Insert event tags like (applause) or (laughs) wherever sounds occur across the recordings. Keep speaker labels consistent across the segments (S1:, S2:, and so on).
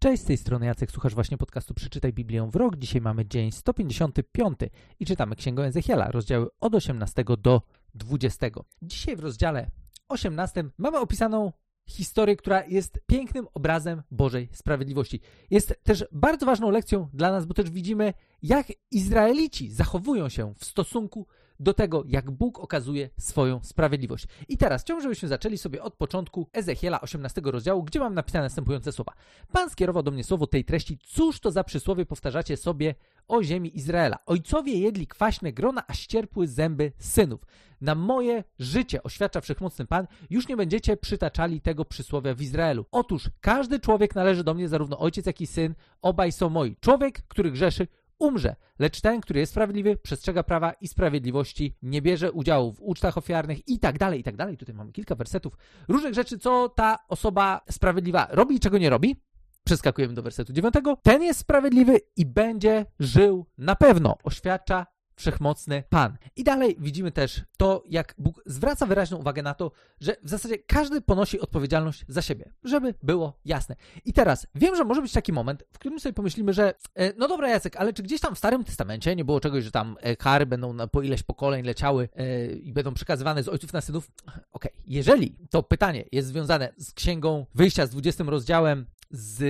S1: Cześć, z tej strony Jacek, słuchasz właśnie podcastu Przeczytaj Biblię w rok. Dzisiaj mamy dzień 155 i czytamy Księgę Ezechiela, rozdziały od 18 do 20. Dzisiaj w rozdziale 18 mamy opisaną historię, która jest pięknym obrazem Bożej sprawiedliwości. Jest też bardzo ważną lekcją dla nas, bo też widzimy, jak Izraelici zachowują się w stosunku do tego, jak Bóg okazuje swoją sprawiedliwość. I teraz chciałbym, żebyśmy zaczęli sobie od początku Ezechiela 18 rozdziału, gdzie mam napisane następujące słowa. Pan skierował do mnie słowo tej treści, cóż to za przysłowie powtarzacie sobie o ziemi Izraela. Ojcowie jedli kwaśne grona, a ścierpły zęby synów. Na moje życie, oświadcza wszechmocny Pan, już nie będziecie przytaczali tego przysłowia w Izraelu. Otóż każdy człowiek należy do mnie, zarówno ojciec, jak i syn, obaj są moi. Człowiek, który grzeszy, umrze, lecz ten, który jest sprawiedliwy, przestrzega prawa i sprawiedliwości, nie bierze udziału w ucztach ofiarnych i tak dalej, i tak dalej. Tutaj mamy kilka wersetów różnych rzeczy, co ta osoba sprawiedliwa robi i czego nie robi. Przeskakujemy do wersetu 9. Ten jest sprawiedliwy i będzie żył na pewno, oświadcza wszechmocny Pan. I dalej widzimy też to, jak Bóg zwraca wyraźną uwagę na to, że w zasadzie każdy ponosi odpowiedzialność za siebie, żeby było jasne. I teraz wiem, że może być taki moment, w którym sobie pomyślimy, że e, no dobra, Jacek, ale czy gdzieś tam w Starym Testamencie nie było czegoś, że tam e, kary będą na, po ileś pokoleń leciały e, i będą przekazywane z ojców na synów? Okej, okay. jeżeli to pytanie jest związane z księgą wyjścia z 20 rozdziałem z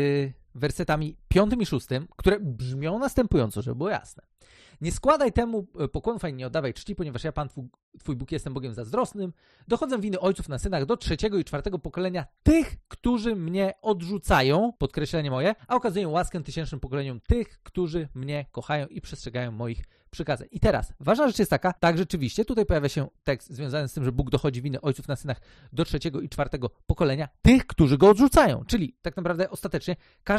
S1: wersetami 5 i 6, które brzmią następująco, żeby było jasne. Nie składaj temu e, pokłonów ani nie oddawaj czci, ponieważ ja, Pan twój, twój Bóg, jestem Bogiem zazdrosnym. Dochodzę winy ojców na synach do trzeciego i czwartego pokolenia tych, którzy mnie odrzucają, podkreślenie moje, a okazuję łaskę tysięcznym pokoleniom tych, którzy mnie kochają i przestrzegają moich przykazań. I teraz, ważna rzecz jest taka, tak rzeczywiście, tutaj pojawia się tekst związany z tym, że Bóg dochodzi winy ojców na synach do trzeciego i czwartego pokolenia, tych, którzy go odrzucają. Czyli tak naprawdę ostatecznie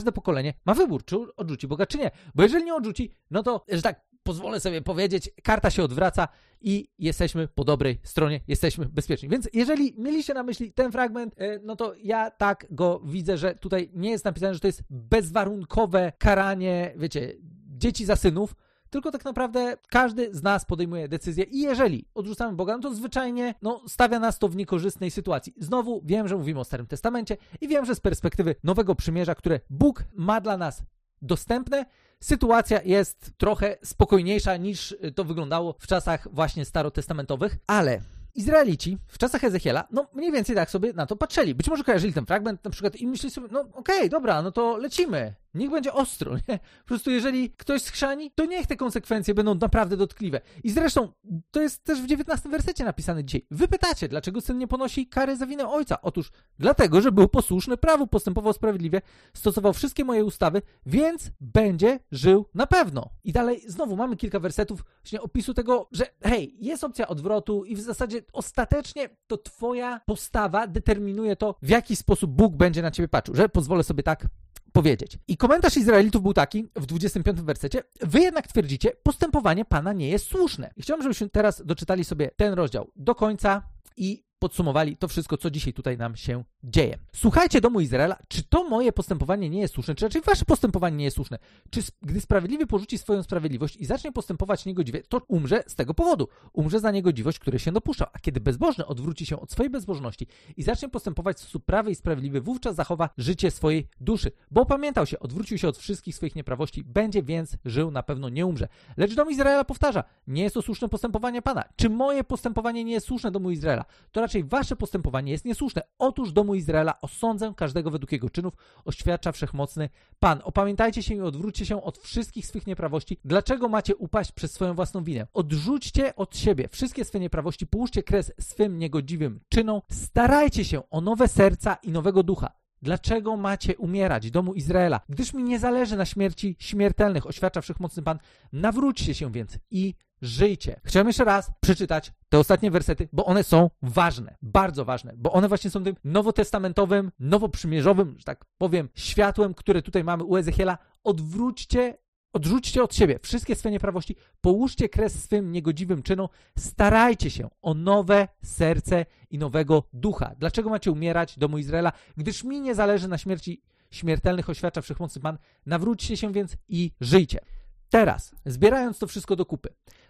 S1: każde pokolenie ma wybór, czy odrzuci Boga, czy nie. Bo jeżeli nie odrzuci, no to, że tak pozwolę sobie powiedzieć, karta się odwraca i jesteśmy po dobrej stronie, jesteśmy bezpieczni. Więc jeżeli mieliście na myśli ten fragment, e, no to ja tak go widzę, że tutaj nie jest napisane, że to jest bezwarunkowe karanie, wiecie, dzieci za synów, tylko tak naprawdę każdy z nas podejmuje decyzję i jeżeli odrzucamy Boga, no to zwyczajnie no, stawia nas to w niekorzystnej sytuacji. Znowu wiem, że mówimy o Starym Testamencie i wiem, że z perspektywy nowego przymierza, które Bóg ma dla nas dostępne, sytuacja jest trochę spokojniejsza niż to wyglądało w czasach właśnie starotestamentowych, ale Izraelici w czasach Ezechiela, no mniej więcej tak sobie na to patrzyli. Być może kojarzyli ten fragment na przykład i myśleli sobie, no okej, okay, dobra, no to lecimy. Niech będzie ostro, nie? Po prostu jeżeli ktoś schrzani, to niech te konsekwencje będą naprawdę dotkliwe. I zresztą, to jest też w 19 wersecie napisane dzisiaj. Wy pytacie, dlaczego syn nie ponosi kary za winę ojca? Otóż dlatego, że był posłuszny prawu, postępował sprawiedliwie, stosował wszystkie moje ustawy, więc będzie żył na pewno. I dalej znowu mamy kilka wersetów właśnie opisu tego, że hej, jest opcja odwrotu i w zasadzie ostatecznie to twoja postawa determinuje to, w jaki sposób Bóg będzie na ciebie patrzył. Że pozwolę sobie tak powiedzieć. I komentarz Izraelitów był taki w 25 wersecie: Wy jednak twierdzicie, postępowanie Pana nie jest słuszne. I chciałbym, żebyśmy teraz doczytali sobie ten rozdział do końca i podsumowali to wszystko, co dzisiaj tutaj nam się dzieje. Słuchajcie domu Izraela, czy to moje postępowanie nie jest słuszne, czy raczej wasze postępowanie nie jest słuszne? Czy gdy sprawiedliwy porzuci swoją sprawiedliwość i zacznie postępować niegodziwie, to umrze z tego powodu. Umrze za niegodziwość, której się dopuszczał. A kiedy bezbożny odwróci się od swojej bezbożności i zacznie postępować w sposób prawy i sprawiedliwy, wówczas zachowa życie swojej duszy. Bo pamiętał się, odwrócił się od wszystkich swoich nieprawości, będzie więc żył, na pewno nie umrze. Lecz dom Izraela powtarza, nie jest to słuszne postępowanie Pana. Czy moje postępowanie nie jest słuszne domu Izraela? To raczej wasze postępowanie jest niesłuszne. Otóż domu Izraela osądzę każdego według jego czynów, oświadcza wszechmocny Pan. Opamiętajcie się i odwróćcie się od wszystkich swych nieprawości. Dlaczego macie upaść przez swoją własną winę? Odrzućcie od siebie wszystkie swe nieprawości, połóżcie kres swym niegodziwym czynom, starajcie się o nowe serca i nowego ducha. Dlaczego macie umierać, domu Izraela? Gdyż mi nie zależy na śmierci śmiertelnych, oświadcza wszechmocny Pan. Nawróćcie się więc i żyjcie. Chciałem jeszcze raz przeczytać te ostatnie wersety, bo one są ważne, bardzo ważne, bo one właśnie są tym nowotestamentowym, nowoprzymierzowym, że tak powiem, światłem, które tutaj mamy u Ezechiela. Odwróćcie Odrzućcie od siebie wszystkie swe nieprawości, połóżcie kres swym niegodziwym czynom, starajcie się o nowe serce i nowego ducha. Dlaczego macie umierać, domu Izraela? Gdyż mi nie zależy na śmierci śmiertelnych, oświadcza wszechmocny Pan. Nawróćcie się więc i żyjcie. Teraz, zbierając to wszystko do kupy,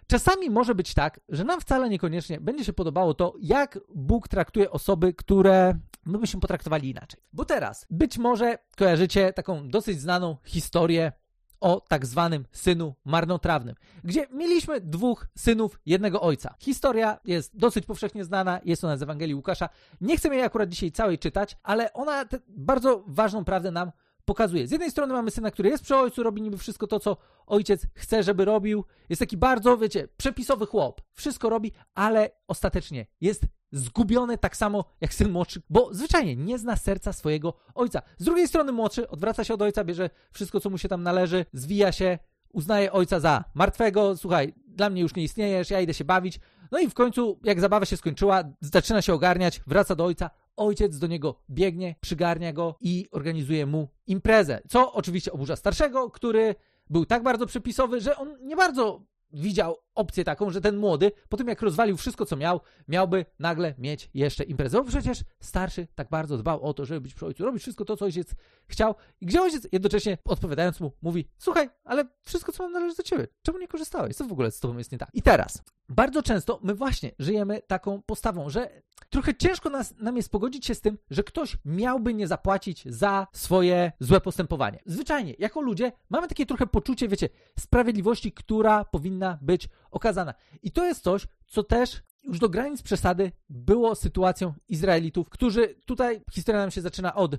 S1: czasami może być tak, że nam wcale niekoniecznie będzie się podobało to, jak Bóg traktuje osoby, które my byśmy potraktowali inaczej. Bo teraz, być może kojarzycie taką dosyć znaną historię o tak zwanym synu marnotrawnym, gdzie mieliśmy dwóch synów jednego ojca. Historia jest dosyć powszechnie znana, jest ona z Ewangelii Łukasza. Nie chcę jej akurat dzisiaj całej czytać, ale ona bardzo ważną prawdę nam pokazuje. Z jednej strony mamy syna, który jest przy ojcu, robi niby wszystko to, co ojciec chce, żeby robił. Jest taki bardzo, wiecie, przepisowy chłop. Wszystko robi, ale ostatecznie jest zgubiony tak samo jak syn młodszy, bo zwyczajnie nie zna serca swojego ojca. Z drugiej strony młodszy odwraca się od ojca, bierze wszystko, co mu się tam należy, zwija się, uznaje ojca za martwego, słuchaj, dla mnie już nie istniejesz, ja idę się bawić. No i w końcu, jak zabawa się skończyła, zaczyna się ogarniać, wraca do ojca, ojciec do niego biegnie, przygarnia go i organizuje mu imprezę. Co oczywiście oburza starszego, który był tak bardzo przepisowy, że on nie bardzo widział opcję taką, że ten młody, po tym jak rozwalił wszystko, co miał, miałby nagle mieć jeszcze imprezę. Bo przecież starszy tak bardzo dbał o to, żeby być przy ojcu, robić wszystko to, co ojciec chciał. I gdzie ojciec jednocześnie odpowiadając mu mówi, słuchaj, ale wszystko, co mam należy do ciebie. Czemu nie korzystałeś? Co w ogóle z tobą jest nie tak? I teraz, bardzo często my właśnie żyjemy taką postawą, że trochę ciężko nas, nam jest pogodzić się z tym, że ktoś miałby nie zapłacić za swoje złe postępowanie. Zwyczajnie, jako ludzie mamy takie trochę poczucie, wiecie, sprawiedliwości, która powinna być okazana. I to jest coś, co też już do granic przesady było sytuacją Izraelitów, którzy tutaj historia nam się zaczyna od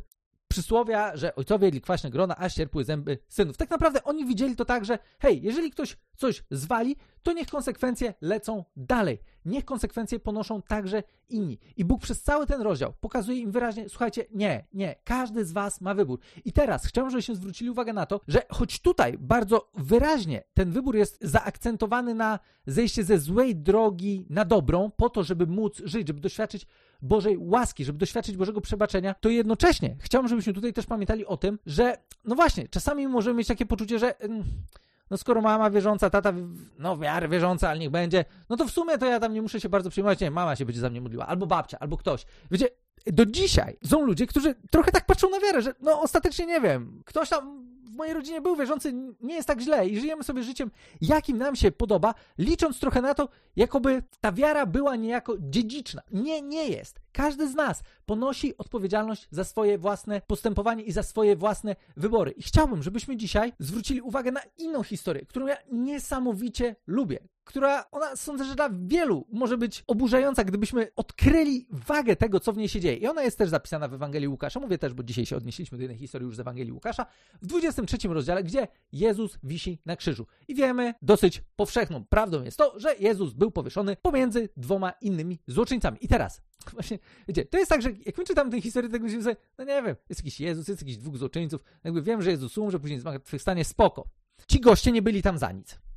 S1: przysłowia, że ojcowie jedli kwaśne grona, a ścierpły zęby synów. Tak naprawdę oni widzieli to tak, że hej, jeżeli ktoś coś zwali, to niech konsekwencje lecą dalej. Niech konsekwencje ponoszą także inni. I Bóg przez cały ten rozdział pokazuje im wyraźnie, słuchajcie, nie, nie, każdy z was ma wybór. I teraz chciałbym, żebyśmy zwrócili uwagę na to, że choć tutaj bardzo wyraźnie ten wybór jest zaakcentowany na zejście ze złej drogi na dobrą, po to, żeby móc żyć, żeby doświadczyć Bożej łaski, żeby doświadczyć Bożego przebaczenia, to jednocześnie chciałbym, żebyśmy tutaj też pamiętali o tym, że no właśnie, czasami możemy mieć takie poczucie, że no skoro mama wierząca, tata, no w miarę wierząca, ale niech będzie, no to w sumie to ja tam nie muszę się bardzo przejmować, nie, mama się będzie za mnie modliła, albo babcia, albo ktoś. Wiecie, do dzisiaj są ludzie, którzy trochę tak patrzą na wiarę, że no ostatecznie nie wiem, ktoś tam w mojej rodzinie był wierzący, nie jest tak źle i żyjemy sobie życiem, jakim nam się podoba, licząc trochę na to, jakoby ta wiara była niejako dziedziczna. Nie, nie jest. Każdy z nas ponosi odpowiedzialność za swoje własne postępowanie i za swoje własne wybory. I chciałbym, żebyśmy dzisiaj zwrócili uwagę na inną historię, którą ja niesamowicie lubię która ona sądzę, że dla wielu może być oburzająca, gdybyśmy odkryli wagę tego, co w niej się dzieje. I ona jest też zapisana w Ewangelii Łukasza. Mówię też, bo dzisiaj się odnieśliśmy do jednej historii już z Ewangelii Łukasza, w 23 rozdziale, gdzie Jezus wisi na krzyżu. I wiemy, dosyć powszechną prawdą jest to, że Jezus był powieszony pomiędzy dwoma innymi złoczyńcami. I teraz, (laughs) właśnie, wiecie, to jest tak, że jak my czytamy tę historię, tak myślimy sobie, no nie wiem, jest jakiś Jezus, jest jakiś dwóch złoczyńców, jakby wiem, że Jezus umrze, później zmartwychwstanie, spoko. Ci goście nie byli tam za nic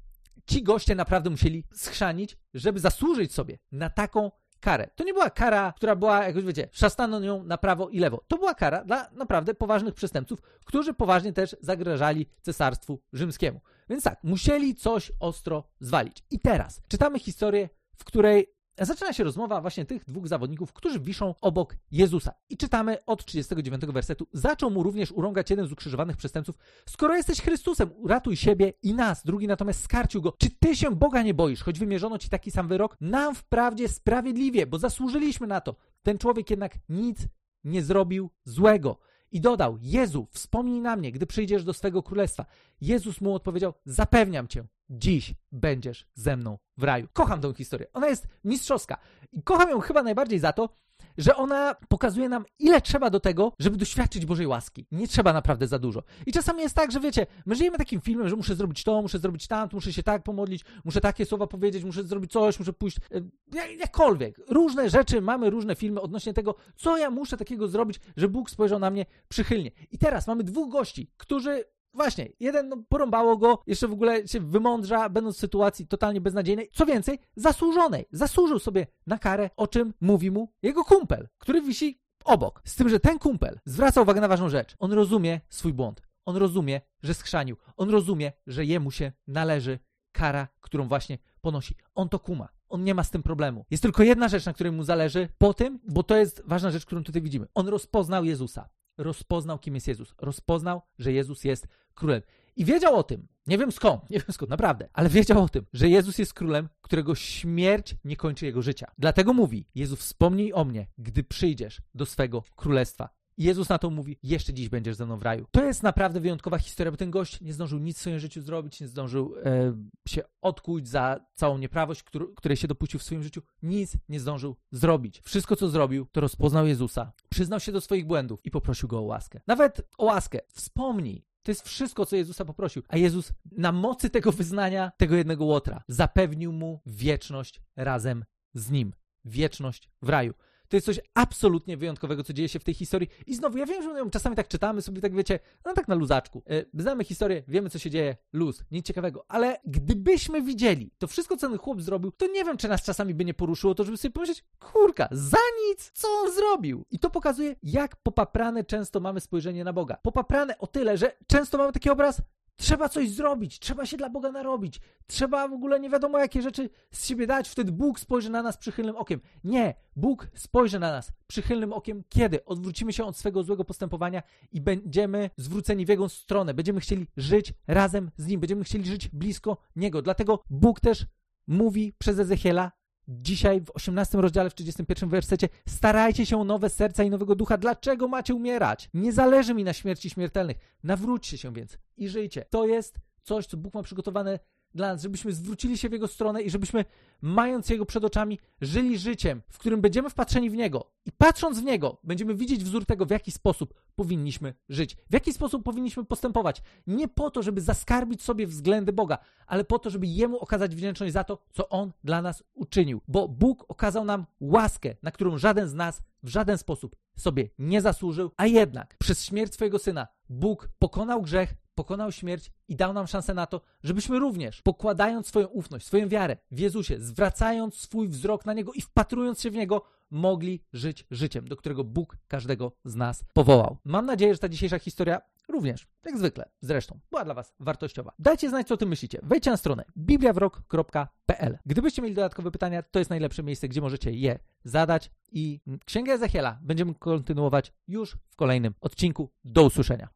S1: ci goście naprawdę musieli schrzanić, żeby zasłużyć sobie na taką karę. To nie była kara, która była, jak już wiecie, szastano nią na prawo i lewo. To była kara dla naprawdę poważnych przestępców, którzy poważnie też zagrażali cesarstwu rzymskiemu. Więc tak, musieli coś ostro zwalić. I teraz czytamy historię, w której zaczyna się rozmowa właśnie tych dwóch zawodników, którzy wiszą obok Jezusa. I czytamy od 39 wersetu. Zaczął mu również urągać jeden z ukrzyżowanych przestępców. Skoro jesteś Chrystusem, uratuj siebie i nas. Drugi natomiast skarcił go. Czy ty się Boga nie boisz, choć wymierzono ci taki sam wyrok? Nam wprawdzie sprawiedliwie, bo zasłużyliśmy na to. Ten człowiek jednak nic nie zrobił złego. I dodał: Jezu, wspomnij na mnie, gdy przyjdziesz do swego królestwa. Jezus mu odpowiedział: Zapewniam cię, dziś będziesz ze mną w raju. Kocham tę historię. Ona jest mistrzowska. I kocham ją chyba najbardziej za to, że ona pokazuje nam, ile trzeba do tego, żeby doświadczyć Bożej łaski. Nie trzeba naprawdę za dużo. I czasami jest tak, że wiecie, my żyjemy takim filmem, że muszę zrobić to, muszę zrobić tamto, muszę się tak pomodlić, muszę takie słowa powiedzieć, muszę zrobić coś, muszę pójść. E, jakkolwiek. Różne rzeczy, mamy różne filmy odnośnie tego, co ja muszę takiego zrobić, że Bóg spojrzał na mnie przychylnie. I teraz mamy dwóch gości, którzy Właśnie, jeden no, porąbało go, jeszcze w ogóle się wymądrza, będąc w sytuacji totalnie beznadziejnej. Co więcej, zasłużonej. Zasłużył sobie na karę, o czym mówi mu jego kumpel, który wisi obok. Z tym, że ten kumpel zwraca uwagę na ważną rzecz. On rozumie swój błąd. On rozumie, że skrzanił. On rozumie, że jemu się należy kara, którą właśnie ponosi. On to kuma. On nie ma z tym problemu. Jest tylko jedna rzecz, na której mu zależy po tym, bo to jest ważna rzecz, którą tutaj widzimy. On rozpoznał Jezusa rozpoznał, kim jest Jezus. Rozpoznał, że Jezus jest królem. I wiedział o tym, nie wiem skąd, nie wiem skąd, naprawdę, ale wiedział o tym, że Jezus jest królem, którego śmierć nie kończy jego życia. Dlatego mówi: Jezu, wspomnij o mnie, gdy przyjdziesz do swego królestwa. Jezus na to mówi: Jeszcze dziś będziesz ze mną w raju. To jest naprawdę wyjątkowa historia, bo ten gość nie zdążył nic w swoim życiu zrobić, nie zdążył e, się odkuć za całą nieprawość, któr, której się dopuścił w swoim życiu. Nic nie zdążył zrobić. Wszystko, co zrobił, to rozpoznał Jezusa, przyznał się do swoich błędów i poprosił go o łaskę. Nawet o łaskę. Wspomnij, to jest wszystko, co Jezusa poprosił. A Jezus na mocy tego wyznania, tego jednego łotra, zapewnił mu wieczność razem z nim. Wieczność w raju. To jest coś absolutnie wyjątkowego, co dzieje się w tej historii. I znowu, ja wiem, że ją czasami tak czytamy sobie, tak wiecie, no tak na luzaczku. Yy, znamy historię, wiemy, co się dzieje, luz, nic ciekawego. Ale gdybyśmy widzieli to wszystko, co ten chłop zrobił, to nie wiem, czy nas czasami by nie poruszyło to, żeby sobie pomyśleć, kurka, za nic, co on zrobił? I to pokazuje, jak popaprane często mamy spojrzenie na Boga. Popaprane o tyle, że często mamy taki obraz, Trzeba coś zrobić, trzeba się dla Boga narobić, trzeba w ogóle nie wiadomo jakie rzeczy z siebie dać, wtedy Bóg spojrzy na nas przychylnym okiem. Nie, Bóg spojrzy na nas przychylnym okiem, kiedy? Odwrócimy się od swego złego postępowania i będziemy zwróceni w Jego stronę, będziemy chcieli żyć razem z Nim, będziemy chcieli żyć blisko Niego. Dlatego Bóg też mówi przez Ezechiela, Dzisiaj w 18 rozdziale, w 31 wersecie starajcie się o nowe serca i nowego ducha. Dlaczego macie umierać? Nie zależy mi na śmierci śmiertelnych. Nawróćcie się więc i żyjcie. To jest coś, co Bóg ma przygotowane dla nas, żebyśmy zwrócili się w Jego stronę i żebyśmy, mając Jego przed oczami, żyli życiem, w którym będziemy wpatrzeni w Niego. I patrząc w Niego, będziemy widzieć wzór tego, w jaki sposób powinniśmy żyć, w jaki sposób powinniśmy postępować. Nie po to, żeby zaskarbić sobie względy Boga, ale po to, żeby Jemu okazać wdzięczność za to, co On dla nas uczynił. Bo Bóg okazał nam łaskę, na którą żaden z nas w żaden sposób sobie nie zasłużył, a jednak przez śmierć swojego syna Bóg pokonał grzech, pokonał śmierć i dał nam szansę na to, żebyśmy również, pokładając swoją ufność, swoją wiarę w Jezusie, zwracając swój wzrok na Niego i wpatrując się w Niego, mogli żyć życiem, do którego Bóg każdego z nas powołał. Mam nadzieję, że ta dzisiejsza historia również, jak zwykle, zresztą, była dla Was wartościowa. Dajcie znać, co o tym myślicie. Wejdźcie na stronę bibliawrok.pl. Gdybyście mieli dodatkowe pytania, to jest najlepsze miejsce, gdzie możecie je zadać i Księgę Ezechiela będziemy kontynuować już w kolejnym odcinku. Do usłyszenia.